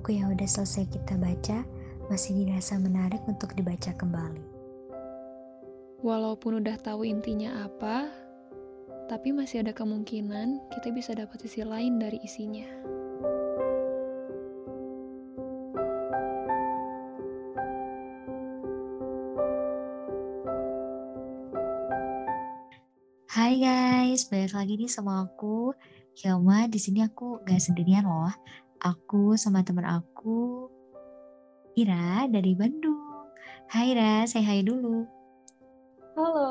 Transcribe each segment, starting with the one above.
buku yang udah selesai kita baca masih dirasa menarik untuk dibaca kembali. Walaupun udah tahu intinya apa, tapi masih ada kemungkinan kita bisa dapat sisi lain dari isinya. Hai guys, balik lagi nih sama aku Hilma. Di sini aku gak sendirian loh. Aku sama teman aku Ira dari Bandung. Hai Ira, saya hai dulu. Halo,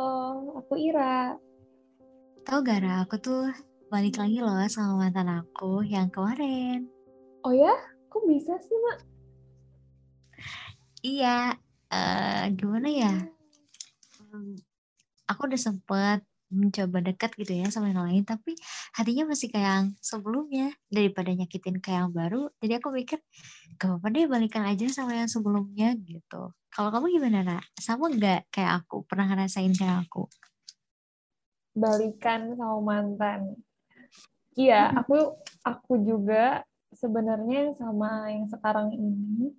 aku Ira. Tahu gak Ra, aku tuh balik lagi loh sama mantan aku yang kemarin. Oh ya? Kok bisa sih, Mak? Iya, uh, gimana ya? Hmm, aku udah sempet mencoba dekat gitu ya sama yang lain tapi hatinya masih kayak yang sebelumnya. Daripada nyakitin kayak yang baru jadi aku mikir gak apa-apa deh balikan aja sama yang sebelumnya gitu. Kalau kamu gimana nak sama nggak kayak aku? Pernah ngerasain kayak aku? Balikan sama mantan. Iya aku aku juga sebenarnya sama yang sekarang ini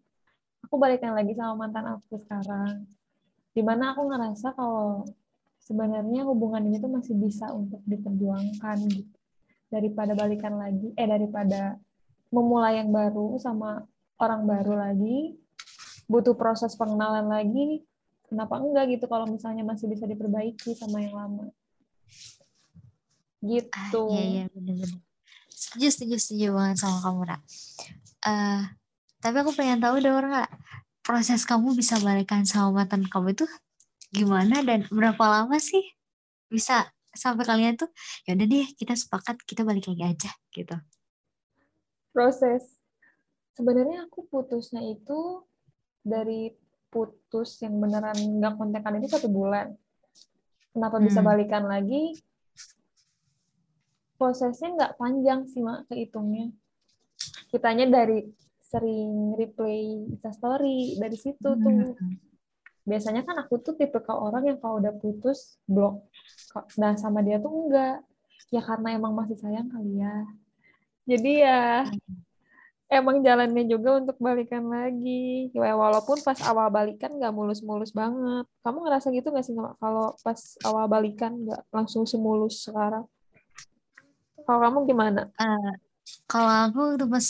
aku balikan lagi sama mantan aku sekarang. Di mana aku ngerasa kalau sebenarnya hubungan ini tuh masih bisa untuk diperjuangkan gitu. Daripada balikan lagi eh daripada memulai yang baru sama orang baru lagi butuh proses pengenalan lagi kenapa enggak gitu kalau misalnya masih bisa diperbaiki sama yang lama? Gitu. Ah, iya iya benar-benar setuju setuju setuju banget sama kamu Ra. Uh, tapi aku pengen tahu dong nggak proses kamu bisa balikan sama mantan kamu itu gimana dan berapa lama sih bisa sampai kalian tuh ya udah deh kita sepakat kita balik lagi aja gitu. Proses. Sebenarnya aku putusnya itu dari putus yang beneran nggak kontekan itu satu bulan. Kenapa hmm. bisa balikan lagi? Prosesnya nggak panjang sih mak kehitungnya. Kitanya dari sering replay story dari situ hmm. tuh biasanya kan aku tuh tipe ke orang yang kalau udah putus blok. Nah sama dia tuh enggak. Ya karena emang masih sayang kali ya. Jadi ya emang jalannya juga untuk balikan lagi. Ya, walaupun pas awal balikan nggak mulus-mulus banget. Kamu ngerasa gitu nggak sih kalau pas awal balikan nggak langsung semulus sekarang? Kalau kamu gimana? Uh, kalau aku tuh pas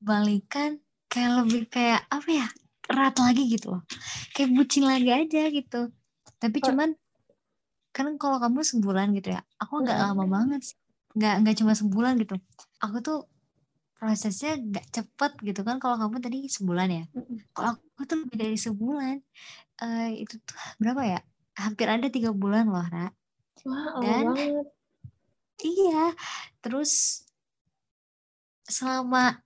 balikan kayak lebih kayak apa ya erat lagi gitu loh. Kayak bucin lagi aja gitu. Tapi oh. cuman kan kalau kamu sebulan gitu ya aku nggak lama banget sih. Nggak nggak cuma sebulan gitu. Aku tuh prosesnya nggak cepet gitu kan kalau kamu tadi sebulan ya. Kalau aku tuh lebih dari sebulan. Uh, itu tuh berapa ya? Hampir ada tiga bulan loh Ra. Wah, dan banget. iya terus selama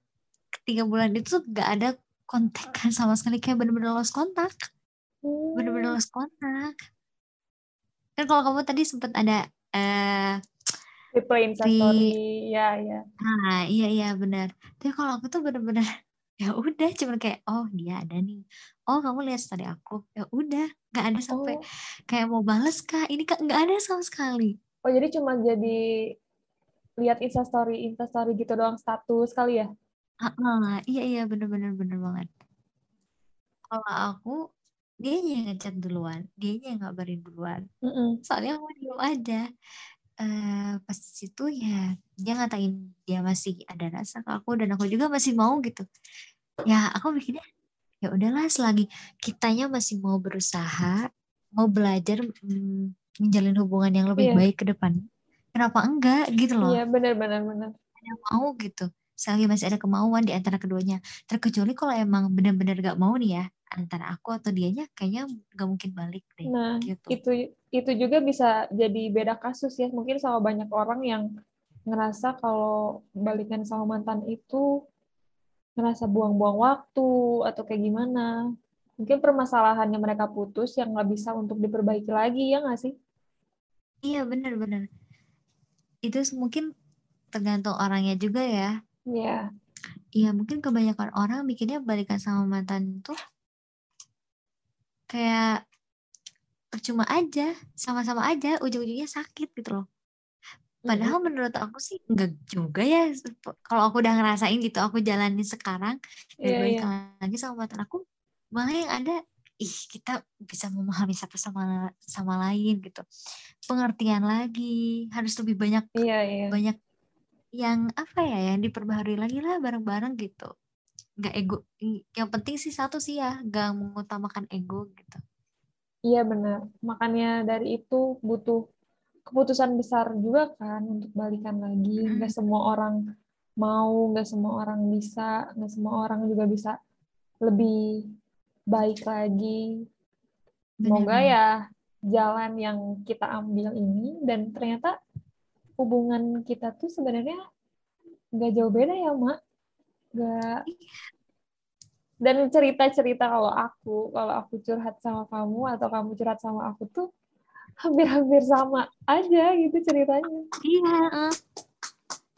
tiga bulan itu nggak ada kontak sama sekali kayak bener-bener lost kontak. Hmm. bener-bener lost kontak. Kan kalau kamu tadi sempat ada uh, reply story ya ya. Ah iya iya benar tapi kalau aku tuh bener-bener ya udah cuma kayak oh dia ada nih. Oh kamu lihat story aku. Ya udah nggak ada sampai oh. kayak mau bales kah ini kak nggak ada sama sekali. Oh jadi cuma jadi lihat instastory instastory gitu doang status kali ya Heeh, iya iya bener-bener bener banget. Kalau aku dia yang ngechat duluan, dia yang ngabarin duluan. Mm-mm. Soalnya aku diem aja. Uh, pas di situ ya dia ngatain dia masih ada rasa ke aku dan aku juga masih mau gitu. Ya aku mikirnya ya udahlah selagi kitanya masih mau berusaha, mau belajar mm, menjalin hubungan yang lebih yeah. baik ke depan. Kenapa enggak gitu loh? Iya benar benar. Yang mau gitu selagi masih ada kemauan di antara keduanya. Terkecuali kalau emang benar-benar gak mau nih ya antara aku atau dianya kayaknya gak mungkin balik deh nah gitu. itu itu juga bisa jadi beda kasus ya. Mungkin sama banyak orang yang ngerasa kalau balikan sama mantan itu ngerasa buang-buang waktu atau kayak gimana. Mungkin permasalahannya mereka putus yang nggak bisa untuk diperbaiki lagi ya nggak sih? Iya benar-benar. Itu mungkin tergantung orangnya juga ya Iya. Iya, mungkin kebanyakan orang bikinnya balikan sama mantan tuh kayak percuma aja, sama-sama aja, ujung-ujungnya sakit gitu loh. Padahal menurut aku sih enggak juga ya. Kalau aku udah ngerasain gitu, aku jalani sekarang dan Iya, balik iya. lagi sama mantan aku, malah yang ada ih kita bisa memahami satu sama sama lain gitu. Pengertian lagi, harus lebih banyak Iya, iya. banyak yang apa ya yang diperbaharui lagi lah bareng-bareng gitu. Nggak ego. Yang penting sih satu sih ya, nggak mengutamakan ego gitu. Iya benar. Makanya dari itu butuh keputusan besar juga kan untuk balikan lagi. Nggak semua orang mau, nggak semua orang bisa, nggak semua orang juga bisa lebih baik lagi. Semoga ya jalan yang kita ambil ini dan ternyata hubungan kita tuh sebenarnya nggak jauh beda ya, Mak. Nggak dan cerita-cerita kalau aku, kalau aku curhat sama kamu atau kamu curhat sama aku tuh hampir-hampir sama aja gitu ceritanya. Iya,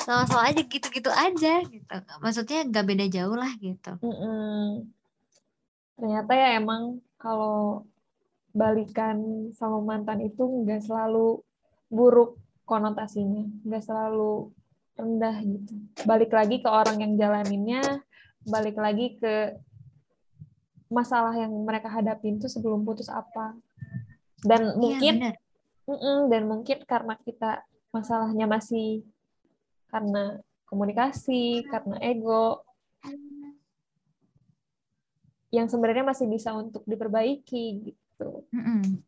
sama-sama aja gitu-gitu aja gitu. Maksudnya nggak beda jauh lah gitu. Mm-mm. Ternyata ya emang kalau balikan sama mantan itu nggak selalu buruk konotasinya, nggak selalu rendah gitu. Balik lagi ke orang yang jalaninnya, balik lagi ke masalah yang mereka hadapin tuh sebelum putus apa. Dan Iya mungkin benar. Mm-mm, dan mungkin karena kita masalahnya masih karena komunikasi, karena ego, yang sebenarnya masih bisa untuk diperbaiki gitu. Mm-mm.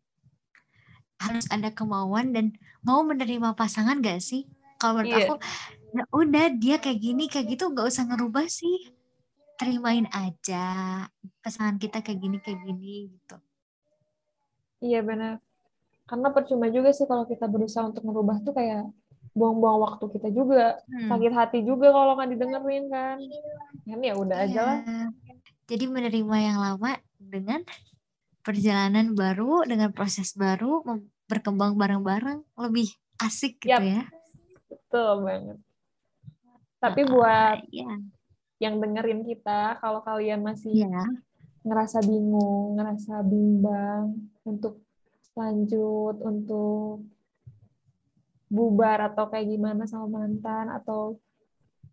Harus ada kemauan dan mau menerima pasangan gak sih? Kalau menurut Iya. aku, ya udah dia kayak gini kayak gitu nggak usah ngerubah sih. Terimain aja pasangan kita kayak gini kayak gini gitu. Iya benar. Karena percuma juga sih kalau kita berusaha untuk merubah tuh kayak buang-buang waktu kita juga, Hmm. sakit hati juga kalau nggak didengerin kan. Kan ya udah aja lah. Jadi menerima yang lama dengan perjalanan baru, dengan proses baru, berkembang bareng-bareng, lebih asik gitu Yap. ya. Betul banget. Tapi Ah, buat Iya. yang dengerin kita, kalau kalian masih Iya. ngerasa bingung, ngerasa bimbang untuk lanjut, untuk bubar atau kayak gimana sama mantan atau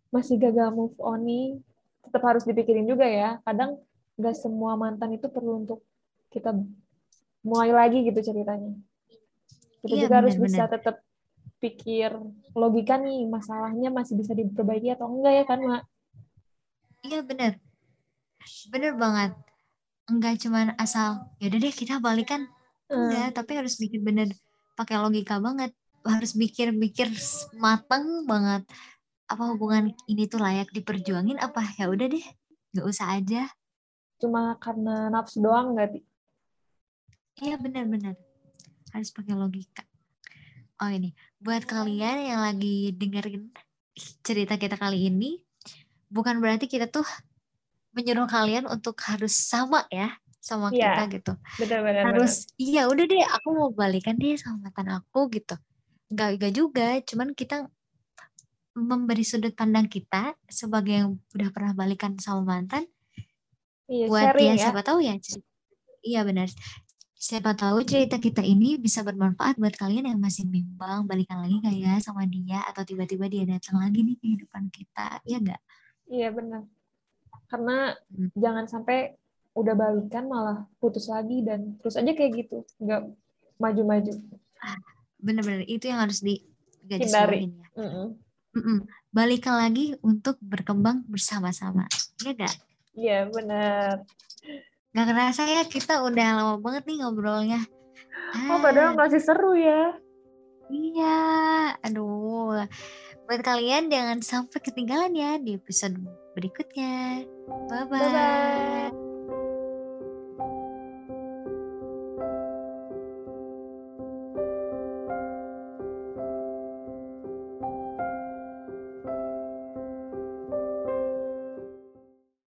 masih gagal move on nih, tetap harus dipikirin juga ya. Kadang nggak semua mantan itu perlu untuk kita mulai lagi gitu ceritanya. Kita Iya, juga harus benar-benar. bisa tetap pikir logika nih masalahnya masih bisa diperbaiki atau enggak ya kan, Mak? Iya bener. Bener banget. Enggak cuman asal, yaudah deh kita balikan. Enggak, tapi harus mikir bener. Pakai logika banget. Harus mikir-mikir mateng banget. Apa hubungan ini tuh layak diperjuangin apa ya udah deh. Nggak usah aja. Cuma karena nafsu doang nggak? Iya bener-bener. Harus pakai logika. Oh ini, buat kalian yang lagi dengerin cerita kita kali ini, bukan berarti kita tuh menyuruh kalian untuk harus sama ya sama Iya. kita gitu. Benar-benar. harus iya udah deh aku mau balikan deh sama mantan aku gitu nggak nggak juga cuman kita memberi sudut pandang kita sebagai yang udah pernah balikan sama mantan Iya, buat sharing ya ya. siapa tahu ya iya benar siapa tahu cerita kita ini bisa bermanfaat buat kalian yang masih bimbang balikan lagi nggak ya sama dia atau tiba-tiba dia datang lagi nih ke kehidupan kita ya enggak Iya benar. Karena Hmm. jangan sampai udah balikan malah putus lagi dan terus aja kayak gitu, nggak maju-maju. bener-bener itu yang harus Hindari. digarisbawahin ya Mm-mm. Mm-mm. balikan lagi untuk berkembang bersama-sama ya enggak Iya benar. Gak kerasa ya kita udah lama banget nih ngobrolnya. Oh padahal Ah, masih seru ya. iya, aduh. Buat kalian jangan sampai ketinggalan ya di episode berikutnya. Bye-bye. Bye bye.